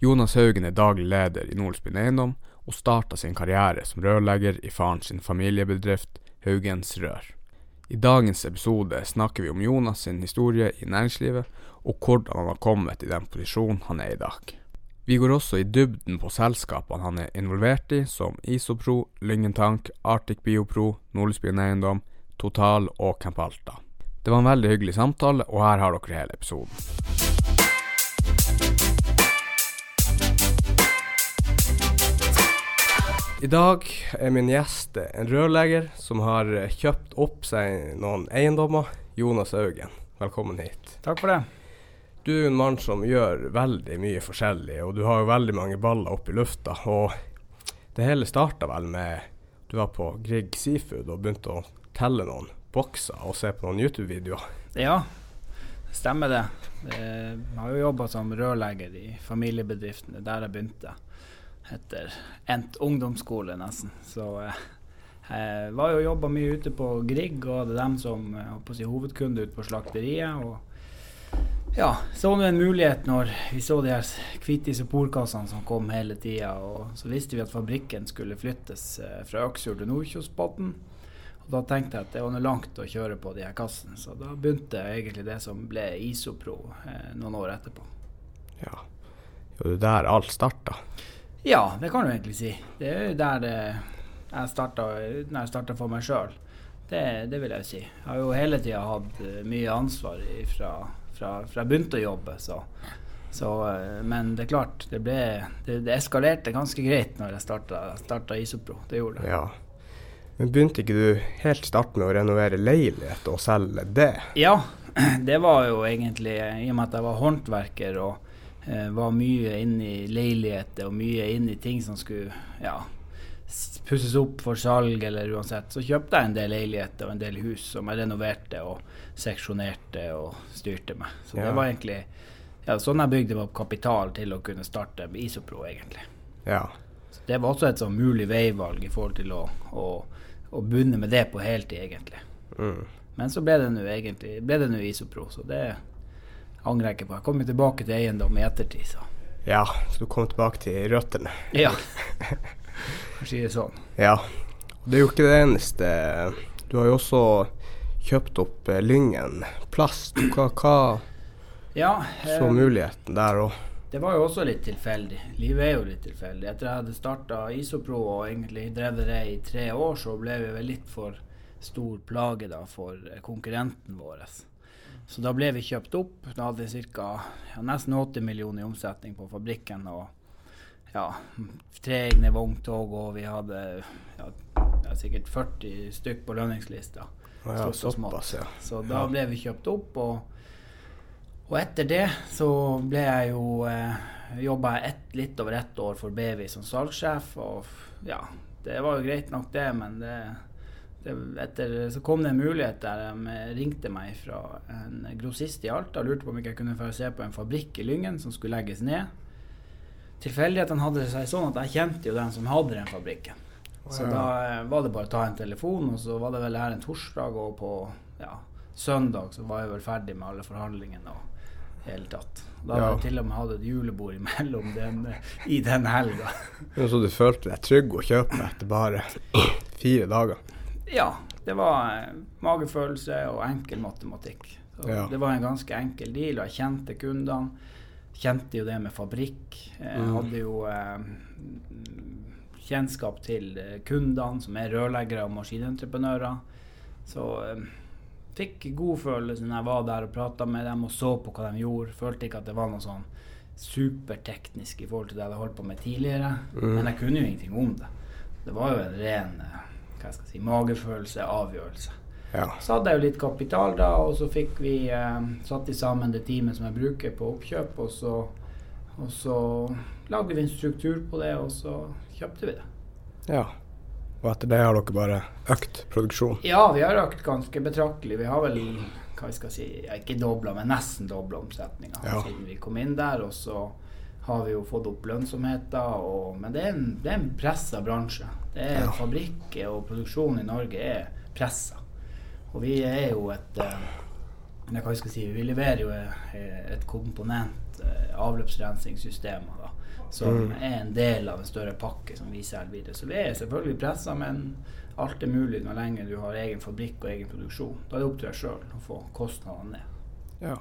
Jonas Haugen er daglig leder i Nordspinn Eiendom, og starta sin karriere som rørlegger i faren sin familiebedrift Haugens Rør. I dagens episode snakker vi om Jonas sin historie i næringslivet, og hvordan han har kommet i den posisjonen han er i dag. Vi går også i dybden på selskapene han er involvert i, som Isopro, Lyngentank, Arctic Biopro, Nordlysbyen Eiendom, Total og Camp Alta. Det var en veldig hyggelig samtale, og her har dere hele episoden. I dag er min gjest en rørlegger som har kjøpt opp seg noen eiendommer. Jonas Haugen, velkommen hit. Takk for det. Du er en mann som gjør veldig mye forskjellig, og du har jo veldig mange baller opp i lufta. Og det hele starta vel med du var på Grieg Seafood og begynte å telle noen bokser og se på noen YouTube-videoer. Ja, stemmer det. Jeg har jo jobba som rørlegger i familiebedriften. Det er der jeg begynte. Etter endt ungdomsskole, nesten. Så eh, jeg var jo jobba mye ute på Grieg, og hadde dem som eh, på si, hovedkunde ute på slakteriet. og ja, så vi en mulighet når vi så de her hvite isoporkassene som kom hele tida. Og så visste vi at fabrikken skulle flyttes eh, fra Øksfjord til Nordkjosbotn. Og da tenkte jeg at det var noe langt å kjøre på de her kassene, så da begynte egentlig det som ble Isopro eh, noen år etterpå. Ja, det er der alt starta. Ja, det kan du egentlig si. Det er jo der jeg starta, når jeg starta for meg sjøl. Det, det vil jeg si. Jeg har jo hele tida hatt eh, mye ansvar fra, fra, fra jeg begynte å jobbe, så, så eh, Men det er klart, det, ble, det, det eskalerte ganske greit når jeg starta Isopro. Det gjorde det. Ja. Men begynte ikke du helt starten med å renovere leilighet og selge det? Ja, det var jo egentlig i og med at jeg var håndverker og var mye inne i leiligheter og mye inne i ting som skulle ja, pusses opp for salg eller uansett. Så kjøpte jeg en del leiligheter og en del hus som jeg renoverte og seksjonerte og styrte med. Så Ja. det var egentlig ja, sånn jeg bygde opp kapital til å kunne starte med Isopro, egentlig. Ja. Så det var også et sånn mulig veivalg i forhold til å, å, å begynne med det på heltid, egentlig. Mm. Men så ble det nå egentlig ble det nå Isopro, så det angrer jeg ikke på. Jeg kom tilbake til eiendom i ettertid, så ja, så du kom tilbake til røttene. ja. For å si det sånn. Ja. Det er jo ikke det eneste. Du har jo også kjøpt opp eh, Lyngen plast. Hva, hva Ja, så eh, muligheten der òg? det var jo også litt tilfeldig. Livet er jo litt tilfeldig. Etter jeg hadde starta Isopro og egentlig drevet det i tre år, så ble vi vel litt for stor plage da for eh, konkurrenten vår. Så da ble vi kjøpt opp. Da hadde vi ca. Ja, nesten 80 millioner i omsetning på fabrikken. og ja, tre egne vogntog, og vi hadde ja, sikkert 40 stykk på lønningslista. Ja, såpass, ja. Så da ble vi kjøpt opp, og, og etter det så ble jeg jo eh, Jobba jeg ett, litt over ett år for Bevi som salgssjef, og ja, det var jo greit nok, det, men det, etter, så kom det en mulighet der de ringte meg fra en grossist i Alta lurte på om ikke jeg kunne få se på en fabrikk i Lyngen som skulle legges ned. Tilfeldighetene hadde det seg sånn at jeg kjente jo den som hadde den fabrikken. Så da eh, var det bare å ta en telefon, og så var det vel her en torsdag, og på ja, søndag så var jeg vel ferdig med alle forhandlingene og hele tatt. Da hadde Ja. jeg til og med hatt et julebord imellom den, i den helga. Så du følte deg trygg å kjøpe etter bare fire dager? Ja, det var eh, magefølelse og enkel matematikk. Så Ja. Det var en ganske enkel deal, og jeg kjente kundene. Kjente jo det med fabrikk. Jeg Mm. hadde jo eh, kjennskap til eh, kundene, som er rørleggere og maskinentreprenører. Så eh, fikk god følelse når jeg var der og prata med dem og så på hva de gjorde. Følte ikke at det var noe sånn superteknisk i forhold til det jeg hadde holdt på med tidligere. Mm. Men jeg kunne jo ingenting om det. Det var jo en ren eh, hva jeg si, magefølelse, avgjørelse. Ja. Så hadde jeg jo litt kapital da, og så fikk vi eh, satt sammen det teamet som jeg bruker på oppkjøp, og så, og så lagde vi en struktur på det, og så kjøpte vi det. ja. Og etter det har dere bare økt produksjon? Ja, vi har økt ganske betraktelig. Vi har vel hva jeg skal si, ikke dobla, men nesten dobla omsetninga Ja. siden vi kom inn der. Og så har vi jo fått opp lønnsomheten, og, men det er en, det er en pressa bransje. Det er Ja. Fabrikker og produksjon i Norge er pressa. Og vi er jo et eh, hva vi skal si, vi leverer jo eh, et komponent, eh, avløpsrensingssystemer, da, som mm. er en del av en større pakke som vi selger videre. Så vi er selvfølgelig pressa, men alt er mulig når lenge du har egen fabrikk og egen produksjon. Da er det opp til deg sjøl å få kostnadene ned. Ja.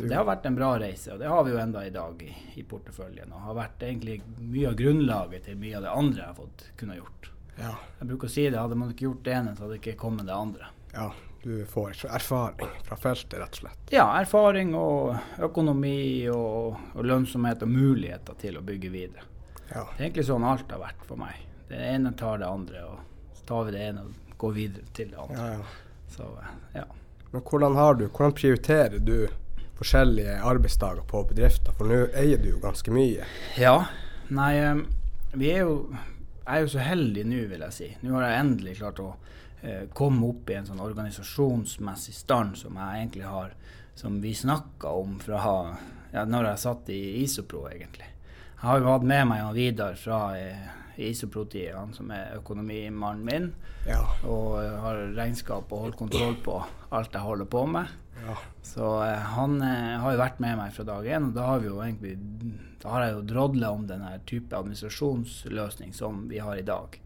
Så det har vært en bra reise, og det har vi jo enda i dag i, i porteføljen. Og har vært egentlig mye av grunnlaget til mye av det andre jeg har fått kunne gjort. Ja. Jeg bruker å si det, hadde man ikke gjort det ene, så hadde det ikke kommet det andre. Ja, du får erfaring fra feltet, rett og slett? Ja, erfaring og økonomi og, og lønnsomhet og muligheter til å bygge videre. Ja. Det er egentlig sånn alt har vært for meg. Det ene tar det andre, og så tar vi det ene og går videre til det andre. Ja, ja. Så, ja. Men hvordan har du, hvordan prioriterer du forskjellige arbeidsdager på bedrifter, for nå eier du jo ganske mye? Ja. Nei, vi er jo Jeg er jo så heldig nå, vil jeg si. Nå har jeg endelig klart å eh, komme opp i en sånn organisasjonsmessig stand som jeg egentlig har Som vi snakka om fra ja, når jeg satt i Isopro, egentlig. Jeg har jo hatt med meg han Vidar fra eh, Isopro-tida, han som er økonomimannen min. Ja. Og har regnskap og holder kontroll på alt jeg holder på med. Ja. Så eh, han eh, har jo vært med meg fra dag én, og da har vi jo egentlig Da har jeg jo drodla om denne type administrasjonsløsning som vi har i dag.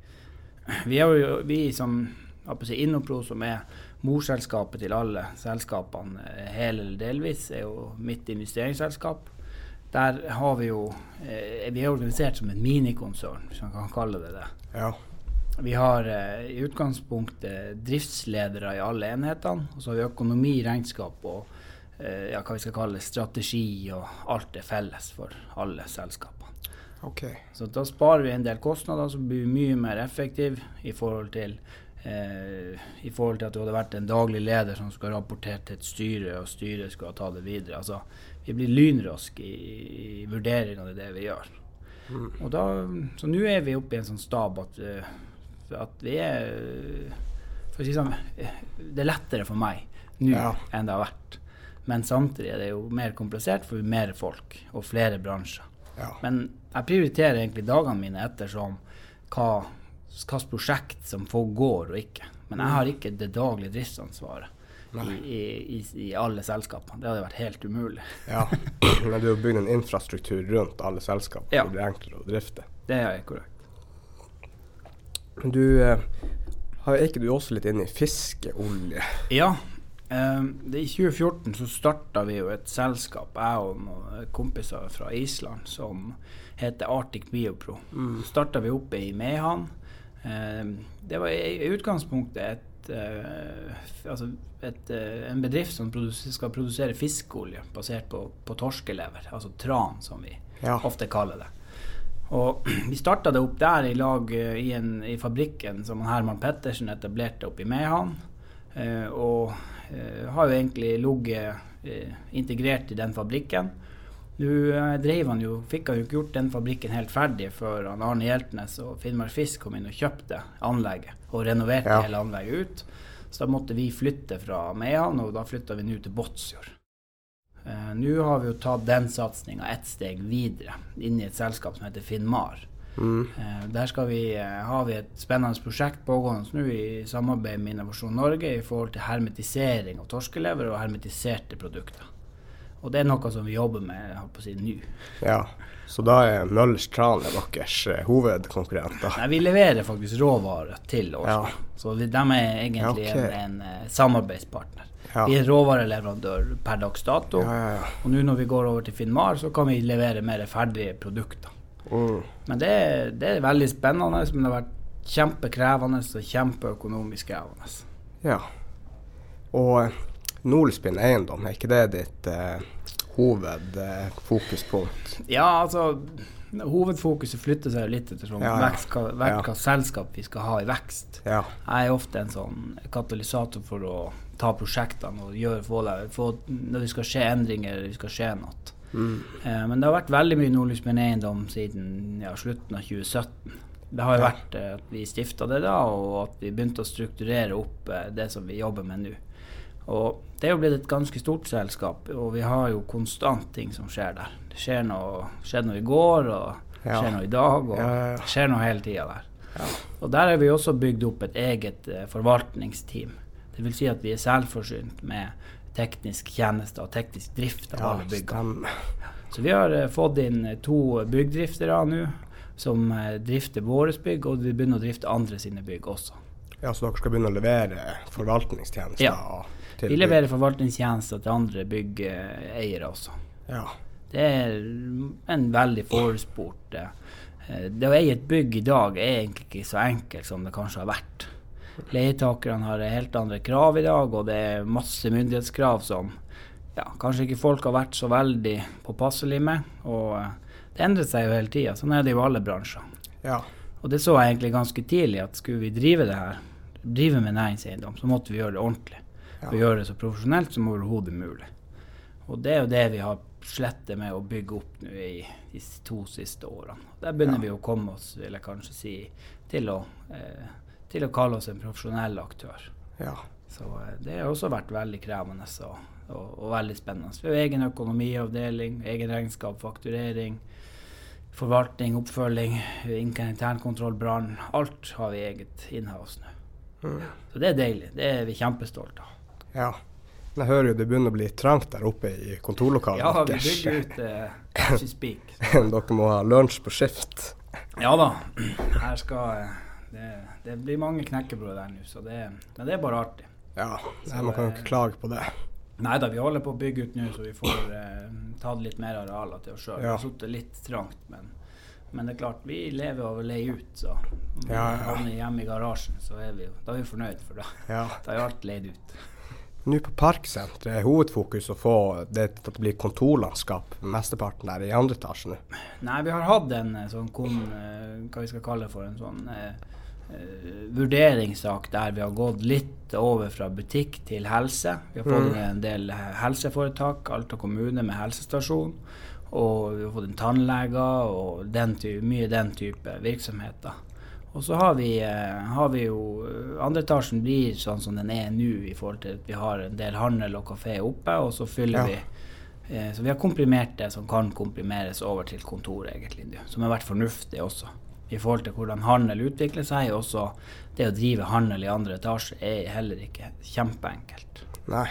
Vi er jo vi som Innopro, som er morselskapet til alle selskapene, eh, hele eller delvis, er jo mitt investeringsselskap. Der har vi jo eh, Vi er organisert som et minikonsern, hvis man kan kalle det det. Ja. Vi har eh, i utgangspunktet driftsledere i alle enhetene. Og så har vi økonomi, regnskap og eh, ja, hva vi skal kalle strategi, og alt er felles for alle selskapene. Okay. Så da sparer vi en del kostnader, så blir vi mye mer effektive i forhold til eh, i forhold til at du hadde vært en daglig leder som skulle rapportert til et styre, og styret skulle ta det videre. Altså, vi blir lynraske i, i vurderingen av det vi gjør. Mm. Og da, så nå er vi oppe i en sånn stab at uh, at vi er For å si sånn Det er lettere for meg nå ja. enn det har vært. Men samtidig er det jo mer komplisert, for vi er mer folk og flere bransjer. Ja. Men jeg prioriterer egentlig dagene mine ettersom hva hvilket prosjekt som folk går og ikke. Men jeg har ikke det daglige driftsansvaret i, i, i, alle selskapene. Det hadde vært helt umulig. ja, Men du har bygd en infrastruktur rundt alle selskapene ja. det blir enklere å drifte? Det er korrekt. Du eh, er ikke du også litt inne i fiskeolje? Ja. Um, I 2014 så starta vi jo et selskap, jeg og noen kompiser fra Island, som heter Arctic Biopro. Mm. Starta vi oppe i Mehamn. Det var i utgangspunktet et, uh, altså et, uh, en bedrift som produser, skal produsere fiskeolje basert på, på torskelever, altså tran, som vi ja. ofte kaller det. Og vi starta det opp der i lag eh, i, en, i fabrikken som Herman Pettersen etablerte oppe i Mehamn. Eh, og eh, har jo egentlig ligget eh, integrert i den fabrikken. Nå eh, drev han jo, fikk han jo ikke gjort den fabrikken helt ferdig før han Arne Hjeltnes og Finnmark Fisk kom inn og kjøpte anlegget og renoverte ja. hele anlegget ut. Så da måtte vi flytte fra Mehamn, og da flytta vi nå til Båtsfjord. Uh, Nå har vi jo tatt den satsinga ett steg videre, inn i et selskap som heter Finnmar. Mm. Uh, der vi, uh, har vi et spennende prosjekt pågående nå i samarbeid med Innovasjon Norge i forhold til hermetisering av torskelever og hermetiserte produkter. Og det er noe som vi jobber med på å si, nå. Ja, så da er Møllers Tran deres hovedkonkurrenter? Nei, vi leverer faktisk råvarer til oss. Ja. Så de er egentlig okay. en, en samarbeidspartner. Ja. Vi er råvareleverandør per dags dato. Ja, ja, og nå når vi går over til Finnmar, så kan vi levere mer ferdige produkter. Mm. Men det, det, er veldig spennende, men det har vært kjempekrevende og kjempeøkonomisk krevende. Ja. Og Nordspinn eiendom, er ikke det ditt eh, hovedfokuspunkt? Eh, ja, altså Hovedfokuset flytter seg litt etter sånn ja, ja. Vekst, hva, hva selskap vi skal ha i vekst. Ja. Jeg er ofte en sånn katalysator for å ta prosjektene og gjøre, få, få, når det skal skje endringer, eller det skal skje noe. Mm. Eh, men det har vært veldig mye Nordlysmenn eiendom siden ja, slutten av 2017. Det har jo ja. vært eh, at vi stifta det da, og at vi begynte å strukturere opp eh, det som vi jobber med nå. Og det er jo blitt et ganske stort selskap, og vi har jo konstant ting som skjer der. Det skjer noe, skjedde noe i går, og det skjer noe i dag, og det skjer noe hele tida der. Og der har vi også bygd opp et eget eh, forvaltningsteam. Det vil si at vi er selvforsynt med teknisk tjeneste og teknisk drift av Ja, alle byggene. Så vi har eh, fått inn eh, to byggdriftere nå som eh, drifter våre bygg, og vi begynner å drifte andre sine bygg også. Ja, Så dere skal begynne å levere forvaltningstjenester? Ja. Vi leverer forvaltningstjenester til andre byggeiere også. Ja. Det er en veldig forespurt eh, Det å eie et bygg i dag er egentlig ikke så enkelt som det kanskje har vært. Leietakerne har helt andre krav i dag, og det er masse myndighetskrav som ja, kanskje ikke folk har vært så veldig påpasselige med. Og eh, det endrer seg jo hele tida. Sånn er det i alle bransjer. ja. Og det så jeg egentlig ganske tidlig, at skulle vi drive det her, drive med næringseiendom, så måtte vi gjøre det ordentlig. Og gjøre det så profesjonelt som overhodet mulig. Og det er jo det vi har slettet med å bygge opp nå i de to siste årene. Der begynner vi å komme oss, vil jeg kanskje si, til å, eh, til å kalle oss en profesjonell aktør. ja. Så eh, det har også vært veldig krevende og, og, og veldig spennende. Vi har egen økonomiavdeling, egen regnskap, fakturering, forvaltning, oppfølging, internkontroll, brann. Alt har vi eget inhouse nå. Mm. Så det er deilig. Det er vi kjempestolte av. ja. Jeg hører jo det begynner å bli trangt der oppe i kontorlokalet Ja, vi bygger ut eh, spik. Dere må ha lunsj på skift. Ja da. Her skal eh, det, det blir mange knekkebrød der nå, så det, men det er bare artig. Ja, så, man kan jo ikke klage på det. Nei da, vi holder på å bygge ut nå, så vi får eh, tatt litt mer arealer til oss sjøl. Det Ja. har sittet litt trangt, men, men det er klart, vi lever av å leie ut. Så om vi Ja, ja. havner hjemme i garasjen, så er vi, jo- da er vi fornøyd, for da, Ja. da er alt leid ut. Nå på Parksenteret er hovedfokus å få det til å bli kontorlandskap mesteparten der i andre etasje nå. Nei, vi har hatt en eh, sånn kon, eh, hva vi skal kalle for en sånn eh, eh, vurderingssak der vi har gått litt over fra butikk til helse. Vi har fått Mm. en del helseforetak, Alta kommune med helsestasjon. Og vi har fått en tannleger og den type, mye den type virksomheter. Og så har vi, eh, har vi jo eh, Andre etasjen blir sånn som den er nå, i forhold til at vi har en del handel og kafé oppe, og så fyller Ja. vi Eh, Så vi har komprimert det som kan komprimeres over til kontor, egentlig. Som har vært fornuftig også. I forhold til hvordan handel utvikler seg. Også det å drive handel i andre etasje er heller ikke kjempeenkelt. Nei.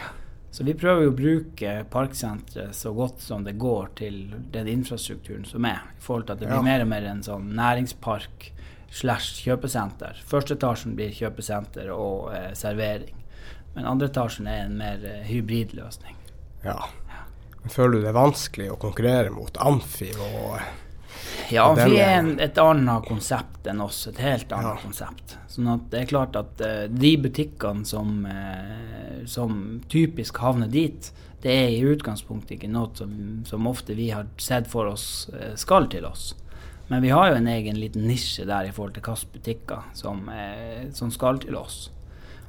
Så vi prøver jo å bruke Parksenteret så godt som det går til den infrastrukturen som er. I forhold til at det blir Ja. mer og mer en sånn næringspark slash kjøpesenter. Første etasjen blir kjøpesenter og eh, servering. Men andre etasjen er en mer eh, hybridløsning. Ja. ja. føler du det er vanskelig å konkurrere mot Amfi og Ja, Og den er er- en, et annet konsept enn oss. Et helt annet Ja. konsept. Sånn at det er klart at eh, de butikkene som, eh, som typisk havner dit, det er i utgangspunktet ikke noe som, som ofte vi har sett for oss eh, skal til oss. Men vi har jo en egen liten nisje der i forhold til hvilke butikker som, eh, som skal til oss.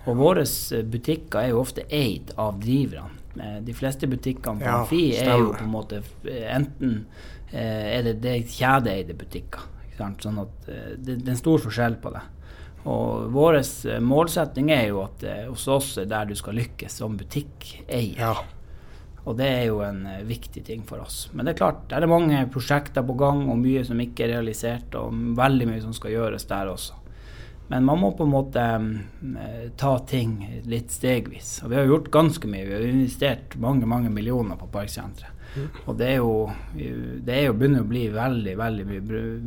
Og våre eh, butikker er jo ofte eid av driverne. Eh, De fleste butikkene på Ja, Amfi er jo på en måte enten er det, det er kjedeeide butikker. Sånn at det, det er en stor forskjell på det. Og vår målsetting er jo at hos oss er der du skal lykkes som butikkeier. Ja. Og det er jo en eh, viktig ting for oss. Men det er klart, det er mange prosjekter på gang, og mye som ikke er realisert, og veldig mye som skal gjøres der også. Men man må på en måte mm, eh, ta ting litt stegvis. Og vi har gjort ganske mye. Vi har investert mange mange millioner på Parksenteret. Og det er jo, det er jo begynner å bli veldig, veldig,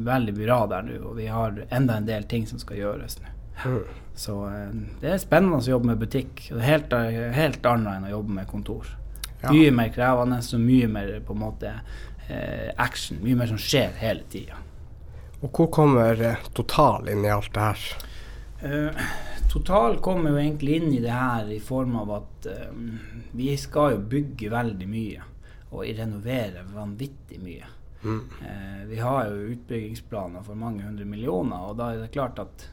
veldig bra der nå. Og vi har enda en del ting som skal gjøres nå. Mm. Så eh, det er spennende å jobbe med butikk. Det helt, helt annet enn å jobbe med kontor. Mye mer krevende og mye mer på en måte eh, action. Mye mer som skjer hele tida. Og hvor kommer eh, Total inn i alt det her? Uh, total kommer jo egentlig inn i det her i form av at uh, vi skal jo bygge veldig mye. Og renovere vanvittig mye. Mm. Uh, vi har jo utbyggingsplaner for mange hundre millioner, og da er det klart at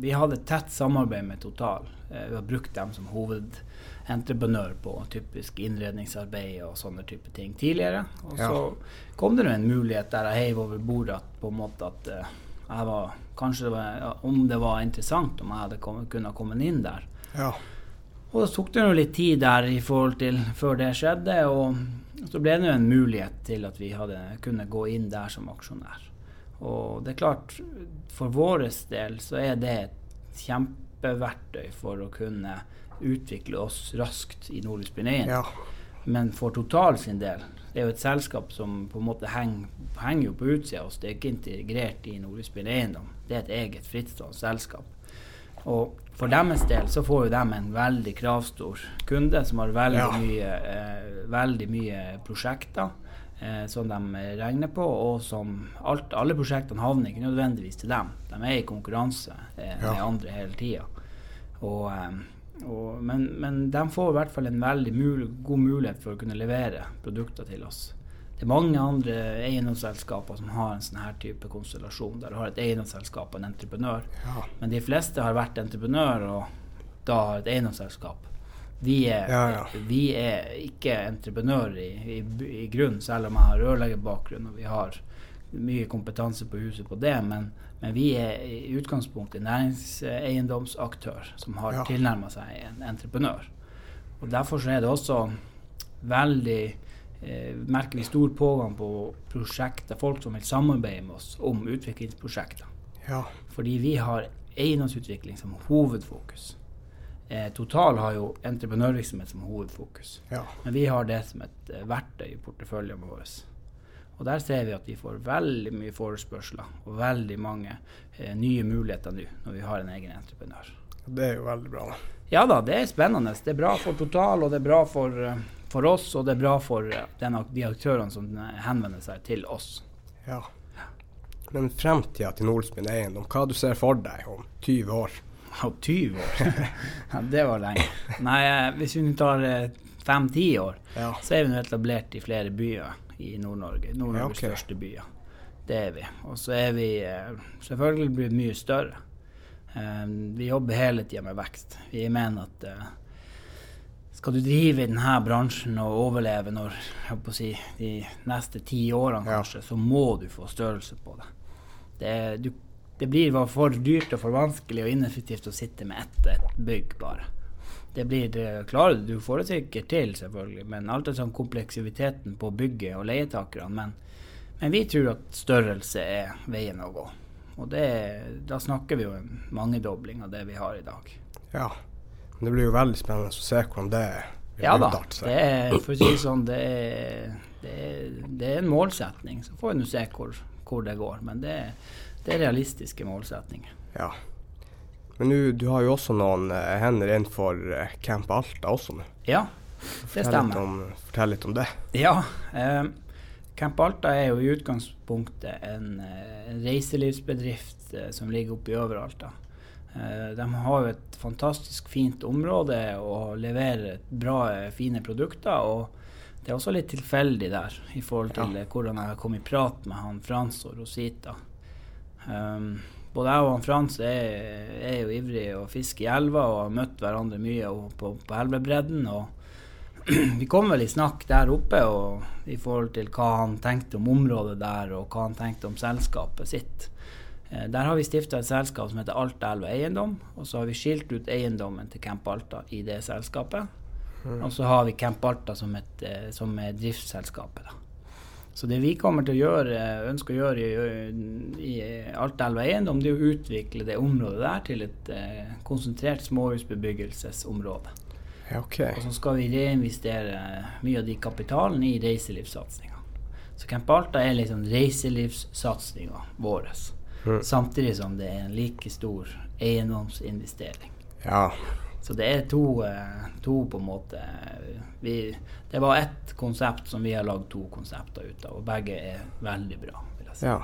vi hadde et tett samarbeid med Total. Eh, vi har brukt dem som hovedentreprenør på typisk innredningsarbeid og sånne type ting tidligere. Og Ja. så kom det en mulighet der jeg heiv over bordet at på en måte at eh, jeg var Kanskje det var, om det var interessant om jeg hadde kommet, kunne komme inn der. Ja. Og så tok det jo litt tid der i forhold til før det skjedde, og så ble det jo en mulighet til at vi hadde, kunne gå inn der som aksjonær. Og det er klart, for vår del så er det et kjempeverktøy for å kunne utvikle oss raskt i Nordisk Binein. Ja. Men for Total sin del, det er jo et selskap som på en måte henger, henger jo på utsida av oss. Det er ikke integrert i Nordisk Eiendom. Det er et eget frittstående selskap. Og for deres del så får jo de en veldig kravstor kunde som har veldig, Ja. mye, eh, veldig mye prosjekter eh, som de regner på, og som alt, alle prosjektene havner ikke nødvendigvis til dem. De er i konkurranse eh, Ja. med andre hele tida. Eh, men, men de får i hvert fall en veldig mul god mulighet for å kunne levere produkter til oss. Det er mange andre eiendomsselskaper som har en sånn her type konstellasjon, der du har et eiendomsselskap og en entreprenør. Ja. Men de fleste har vært entreprenør og da har et eiendomsselskap. Vi er, Ja, ja. Vi er ikke entreprenører i, i, i grunn, selv om jeg har rørleggerbakgrunn og vi har mye kompetanse på huset på det. Men, men vi er i utgangspunktet næringseiendomsaktør som har Ja. tilnærma seg en entreprenør. Og Derfor så er det også veldig eh, merker vi stor pågang på prosjekter, folk som vil samarbeide med oss om utviklingsprosjekter. Ja. Fordi vi har eiendomsutvikling som hovedfokus. Eh, Total har jo entreprenørvirksomhet som hovedfokus. Ja. Men vi har det som et eh, verktøy i porteføljen vår. Og der ser vi at vi får veldig mye forespørsler og veldig mange eh, nye muligheter nå når vi har en egen entreprenør. Det er jo veldig bra. da. Ja da, det er spennende. Det er bra for Total, og det er bra for, eh, for oss, og det er bra for eh, den, de aktørene som henvender seg til oss. Ja. Men fremtida til Nordspinn Eiendom, hva du ser for deg om 20 år? Og 20 år. ja, det var lenge. Nei, eh, hvis vi tar fem-ti år, Ja. så er vi nå etablert i flere byer i Nord-Norge. Nord-Norges Ja, okay. største byer. Det er vi. Og så er vi eh, selvfølgelig blitt mye større. Eh, vi jobber hele tida med vekst. Vi mener at eh, skal du drive i denne bransjen og overleve når, si, de neste ti årene, Ja. så må du få størrelse på det. Det, du, det blir for dyrt og for vanskelig og ineffektivt å sitte med ett et bygg, bare. Det blir det, klarer du, får det sikkert til, selvfølgelig, men alt er sånn kompleksiviteten på bygget og leietakerne. Men, men vi tror at størrelse er veien å gå. Og det, da snakker vi jo en mangedobling av det vi har i dag. ja. Det blir jo veldig spennende å se hvordan det er. Ja da. Det er, for å si sånn, det er, det er, det er en målsetning. Så får vi nå se hvor, hvor det går. Men det, det er realistiske målsetninger. Ja. Men du, du har jo også noen eh, hender innenfor eh, Camp Alta også nå. Ja, det Fortell litt stemmer. om, fortell litt om det. Ja. Eh, Camp Alta er jo i utgangspunktet en, eh, en reiselivsbedrift som ligger oppe i Øvre Alta. Eh, de har jo et fantastisk fint område og leverer bra, fine produkter. og det er også litt tilfeldig der i forhold til Ja. hvordan jeg kom i prat med han Frans og Rosita. Um, både jeg og han Frans er, er jo ivrige og fisker i elva og har møtt hverandre mye på, på elvebredden. og vi kom vel i snakk der oppe og, i forhold til hva han tenkte om området der, og hva han tenkte om selskapet sitt. Eh, der har vi stifta et selskap som heter Alta Elva Eiendom, og så har vi skilt ut eiendommen til Camp Alta i det selskapet. Og så har vi Camp Alta som, et, eh, som er driftsselskapet. da. Så det vi kommer til å gjøre, ønsker å gjøre i, i Altaelva Eiendom, det er å utvikle det området der til et eh, konsentrert småhusbebyggelsesområde. Ja, OK. Og så skal vi reinvestere mye av de kapitalen i reiselivssatsinga. Så Camp Alta er liksom reiselivssatsinga vår. Mm. Samtidig som det er en like stor eiendomsinvestering. Ja. Så det er to, eh, to på en måte vi, Det var ett konsept som vi har lagd to konsepter ut av, og begge er veldig bra. si. ja.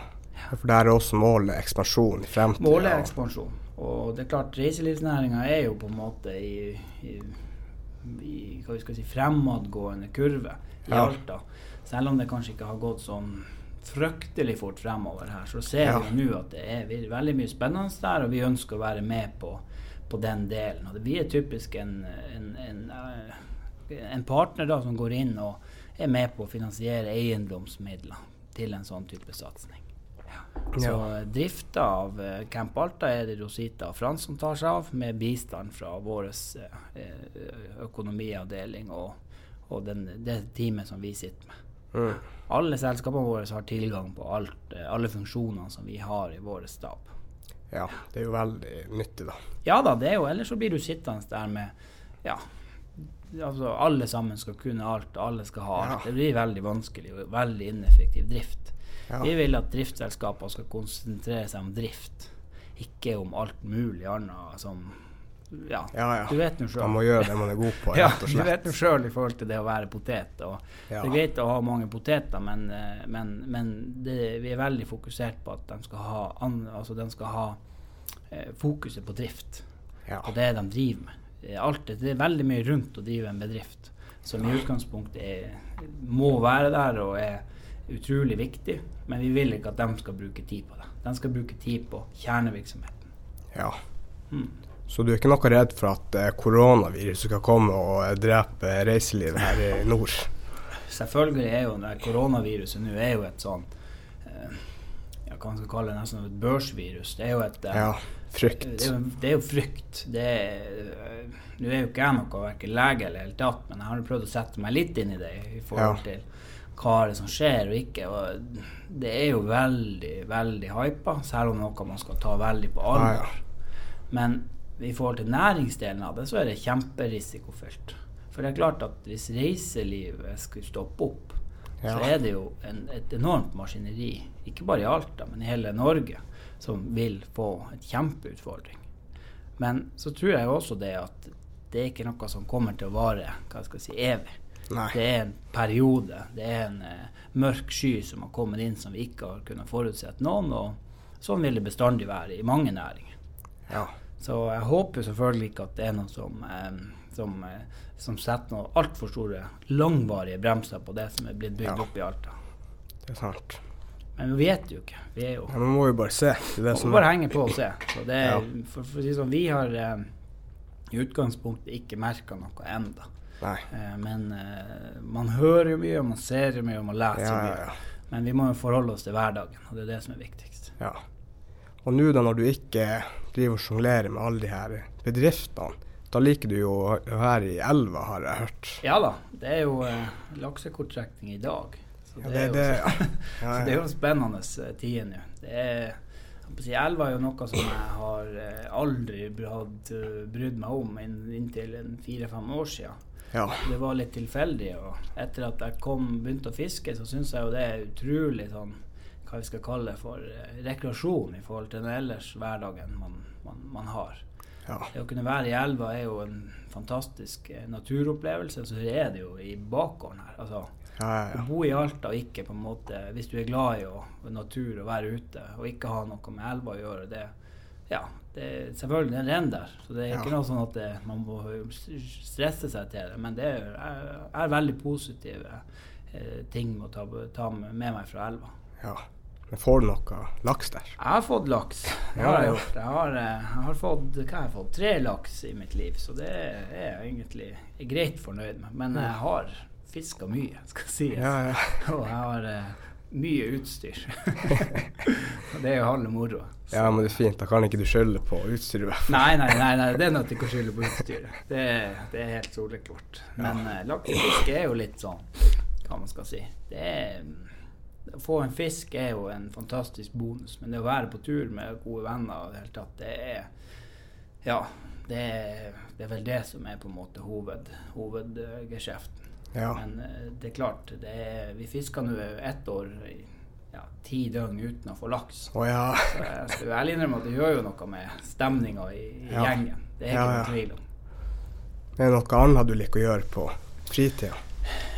For der er også målet ekspansjon i fremtiden. Målet er ekspansjon. Og det er klart, reiselivsnæringa er jo på en måte i, i, i hva vi skal si, fremadgående kurve i Ja. Alta. Selv om det kanskje ikke har gått sånn fryktelig fort fremover her, så ser Ja. vi nå at det er veldig mye spennende der, og vi ønsker å være med på, på den delen. Og vi er typisk en, en, en, eh, en partner da som går inn og er med på å finansiere eiendomsmidler til en sånn type satsing. Så Ja. drifta av eh, Camp Alta er det Rosita og Frans som tar seg av, med bistand fra vår eh, økonomiavdeling og, og den, det teamet som vi sitter med. Mm. Alle selskapene våre har tilgang på alt, alle funksjonene som vi har i vår stab. Ja. Det er jo veldig nyttig, da. Ja da, det er jo, ellers så blir du sittende der med ja, altså alle sammen skal kunne alt, alle skal ha alt. Ja. Det blir veldig vanskelig og veldig ineffektiv drift. Ja. Vi vil at driftsselskapene skal konsentrere seg om drift, ikke om alt mulig annet som Ja, Ja, du vet nå Man må gjøre det man er god på, Ja, og du vet nå sjøl i forhold til det å være potet. Og. Det er greit å ha mange poteter, men, eh, men, men det, vi er veldig fokusert på at de skal ha, an, altså de skal ha eh, fokuset på drift Ja. på det de driver med. Alt, det er veldig mye rundt å drive en bedrift som i utgangspunktet er, må være der og er utrolig viktig, men vi vil ikke at de skal bruke tid på det. De skal bruke tid på kjernevirksomheten. ja. Mm. Så du er ikke noe redd for at eh, koronaviruset skal komme og eh, drepe reiselivet her i nord? Selvfølgelig er jo det koronaviruset nå er jo et sånn eh, ja, Hva man skal kalle det nesten et børsvirus. Det er jo et Ja. Frykt. Det er, jo, det er jo frykt. Nå er jo ikke jeg noe verken lege eller helt tatt, men jeg har prøvd å sette meg litt inn i det i forhold Ja. til hva er det som skjer og ikke. Og det er jo veldig, veldig hypa, selv om noe man skal ta veldig på alvor. ja. Men i forhold til næringsdelen av det, så er det kjemperisikofylt. For det er klart at hvis reiselivet skulle stoppe opp, så er det jo en, et enormt maskineri, ikke bare i Alta, men i hele Norge, som vil få en kjempeutfordring. Men så tror jeg også det at det er ikke noe som kommer til å vare hva skal jeg si, evig. Nei. Det er en periode, det er en uh, mørk sky som har kommet inn som vi ikke har kunnet forutsett noen, og sånn vil det bestandig være i mange næringer. Ja. Så jeg håper selvfølgelig ikke at det er noe som, eh, som, eh, som setter noen altfor store, langvarige bremser på det som er blitt bygd Ja. opp i Alta. Det er sant. Men vi vet jo ikke. Vi er jo Ja, man må jo bare se. Det er det som bare henge på og se. Så det er, Ja. for, for å si sånn, vi har eh, i utgangspunktet ikke merka noe enda. Eh, men eh, man hører jo mye, og man ser jo mye, og man leser ja, mye. Men vi må jo forholde oss til hverdagen, og det er det som er viktigst. ja. Og nå da når du ikke driver og sjonglerer med alle de her bedriftene, da liker du jo å være i elva, har jeg hørt. Ja da, det er jo eh, laksekorttrekning i dag. Så Ja, det, det, er jo det, ja. Så det er jo spennende eh, tider nå. Det er Elva er jo noe som jeg har eh, aldri hatt eh, brydd meg om inntil fire-fem år siden. ja. Det var litt tilfeldig. og Etter at jeg kom, begynte å fiske, så syns jeg jo det er utrolig sånn hva vi skal kalle det for eh, rekreasjon i forhold til den ellers hverdagen man, man, man har. ja. Det å kunne være i elva er jo en fantastisk eh, naturopplevelse. Så er det jo i bakgården her. Altså, ja, ja, å bo i Alta og ikke på en måte Hvis du er glad i å, natur og være ute, og ikke ha noe med elva å gjøre, det Ja, det, selvfølgelig den renner der, så det er ikke noe sånn at det, man må stresse seg til det. Men det er, er veldig positive eh, ting å ta, ta med meg fra elva. ja. Men får du noe laks der? Jeg har fått laks. Det har jeg gjort. Jeg har, eh, jeg har fått hva har fått? tre laks i mitt liv, så det er jeg egentlig greit fornøyd med. Men jeg har fiska mye, skal sies. Ja, ja. Og jeg har uh, mye utstyr. og det er jo halve moroa. Ja, men det er fint. Da kan ikke du skylde på utstyret. i hvert fall. Nei, nei, nei, nei, det er nødt til ikke å skylde på utstyret. Det, er- det er helt soleklart. Men uh, laksefiske er jo litt sånn, hva man skal si. Det er Å få en fisk er jo en fantastisk bonus, men det å være på tur med gode venner og det tatt, det er Ja, det er, det er vel det som er på en måte hoved, hovedgeskjeften. Ja. Men eh, det er klart, det er, vi fiska nå ett år i ja, ti døgn uten å få laks. Oh, ja. Så jeg skal ærlig innrømme at det gjør jo noe med stemninga i, i gjengen. Det er ikke Ja, noe ja. tvil om. Det er noe annet du liker å gjøre på fritida?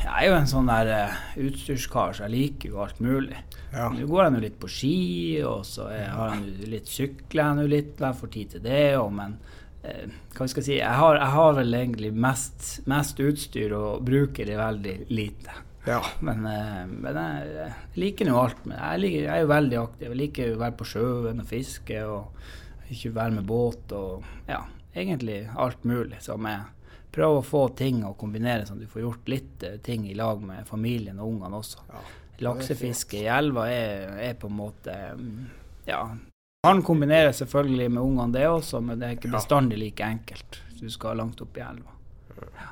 Jeg er jo en sånn der uh, utstyrskar, så jeg liker jo alt mulig. Ja. Nå går jeg nå litt på ski, og så jeg har jeg litt sykler jeg nå litt, jeg får tid til det òg, men uh, hva skal jeg si, jeg har, jeg har vel egentlig mest, mest utstyr og bruker det veldig lite. Ja. Men, uh, men jeg, jeg liker nå alt. Men jeg, liker, jeg er jo veldig aktiv. Jeg liker å være på sjøen og fiske og ikke være med båt og ja, egentlig alt mulig. Som jeg prøver å få ting å kombinere, sånn du får gjort litt eh, ting i lag med familien og ungene også. Ja. Laksefiske i elva er, er på en måte mm, ja. Han kombinerer selvfølgelig med ungene det også, men det er ikke bestandig like enkelt. Du skal langt opp i elva. Ja.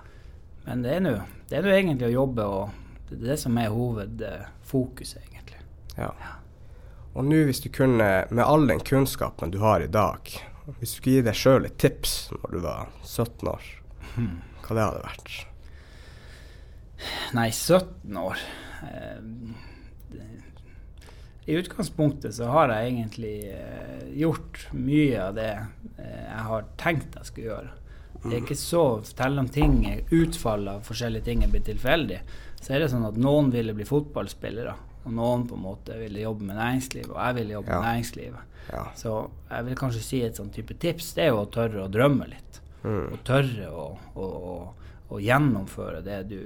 Men det er nå egentlig å jobbe, og det er det som er hovedfokuset, egentlig. ja. Og nå hvis du kunne, med all den kunnskapen du har i dag, hvis du skulle gi deg sjøl et tips når du var 17 år, Hmm. hva det hadde vært? Nei, 17 år. Eh, I utgangspunktet så har jeg egentlig eh, gjort mye av det eh, jeg har tenkt jeg skulle gjøre. Det er ikke så Selv om ting, utfall av forskjellige ting er blitt tilfeldig, så er det sånn at noen ville bli fotballspillere, og noen på en måte ville jobbe med næringslivet, og jeg ville jobbe Ja. med næringslivet. Ja. Så jeg vil kanskje si et sånn type tips, det er jo å tørre å drømme litt. Mm. Og tørre å, å, å, å gjennomføre det du,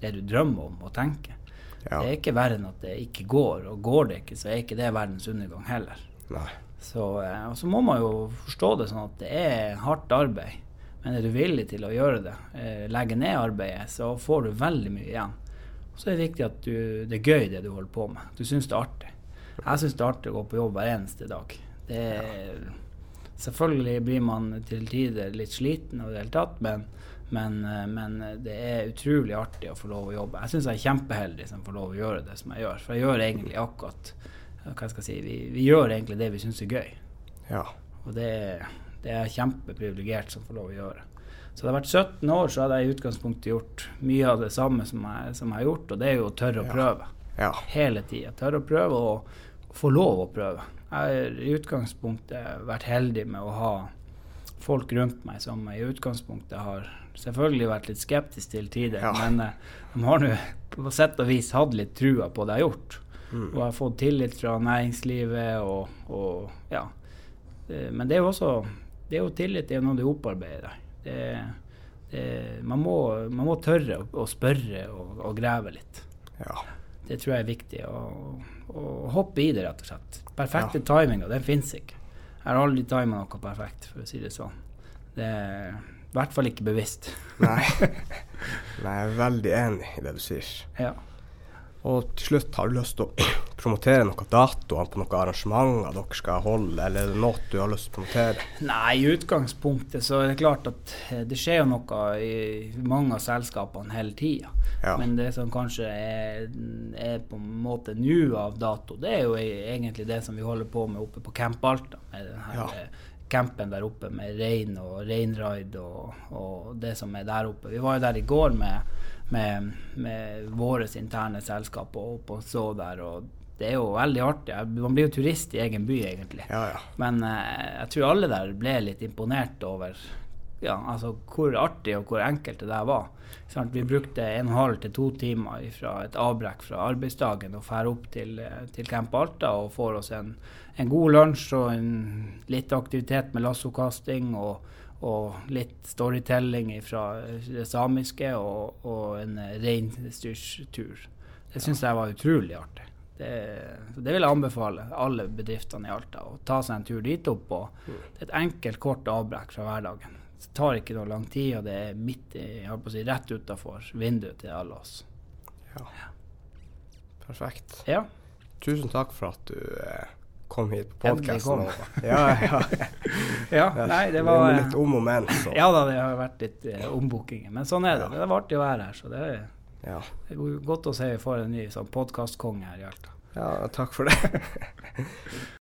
det du drømmer om og tenker. Ja. Det er ikke verre enn at det ikke går, og går det ikke, så er ikke det verdens undergang heller. Nei. Så, eh, og så må man jo forstå det sånn at det er hardt arbeid. Men er du villig til å gjøre det, eh, legge ned arbeidet, så får du veldig mye igjen. Og så er det viktig at du, det er gøy det du holder på med. Du syns det er artig. Jeg syns det er artig å gå på jobb hver eneste dag. Det er, Selvfølgelig blir man til tider litt sliten og det hele tatt, men, men, eh, men det er utrolig artig å få lov å jobbe. Jeg syns jeg er kjempeheldig som får lov å gjøre det som jeg gjør. For jeg gjør egentlig akkurat hva jeg skal si, vi, vi gjør egentlig det vi syns er gøy. Ja. Og det, det er jeg kjempeprivilegert som får lov å gjøre. Så det jeg vært 17 år, så hadde jeg i utgangspunktet gjort mye av det samme som jeg, som jeg har gjort, og det er jo å tørre å prøve. Ja. Hele tida. Tørre å prøve og få lov å prøve. Jeg har i utgangspunktet vært heldig med å ha folk rundt meg som i utgangspunktet har selvfølgelig vært litt skeptisk til tider, Ja. men eh, de har nå på sett og vis hatt litt trua på det jeg har gjort. Mm. Og jeg har fått tillit fra næringslivet og, og ja. Eh, Men det er jo også det er jo tillit det er noe du opparbeider deg. Det, det, man, må, man må tørre å, å spørre og, og grave litt. Ja. Det tror jeg er viktig. Og, å hoppe i det, rett og slett. Perfekte timinga, den fins ikke. Jeg har aldri tima noe perfekt, for å si det sånn. Det er i hvert fall ikke bevisst. Nei. Nei, jeg er veldig enig i det du sier. Ja. Og til slutt, har du lyst til å promotere noen datoer på noen arrangementer dere skal holde, eller er det noe du har lyst til å promotere? Nei, i utgangspunktet så er det klart at eh, det skjer jo noe i mange av selskapene hele tida. Ja. Men det som kanskje er, er på en måte nå av dato, det er jo e- egentlig det som vi holder på med oppe på Camp Alta. Med den her Ja. eh, campen der oppe med rein og reinraid og, og det som er der oppe. Vi var jo der i går med, med, med våre interne selskap og og så der. og det er jo veldig artig. Man blir jo turist i egen by, egentlig. Ja, ja. Men eh, jeg tror alle der ble litt imponert over ja, altså hvor artig og hvor enkelt det der var. Sånn, Vi brukte en halv til to timer fra et avbrekk fra arbeidsdagen og drar opp til, eh, til Camp Alta og får oss en, en god lunsj og en, litt aktivitet med lassokasting og, og litt storytelling fra det samiske og, og en eh, reinsdyrstur. Det syns jeg var utrolig artig. Det, det vil jeg anbefale alle bedriftene i Alta å ta seg en tur dit opp. Og det er et enkelt, kort avbrekk fra hverdagen. Det tar ikke noe lang tid, og det er midt i, jeg holdt på å si, rett utafor vinduet til alle oss. ja. Perfekt. Ja, Tusen takk for at du eh, kom hit på podkasten. Ja, ja. ja nei, det var litt om og men, så. Ja da, det har vært litt eh, ombookinger. Men sånn er det. Ja. Det var artig å være her. Så det er, Ja. det er godt å se vi får en ny sånn podkastkonge her i Alta. ja, takk for det.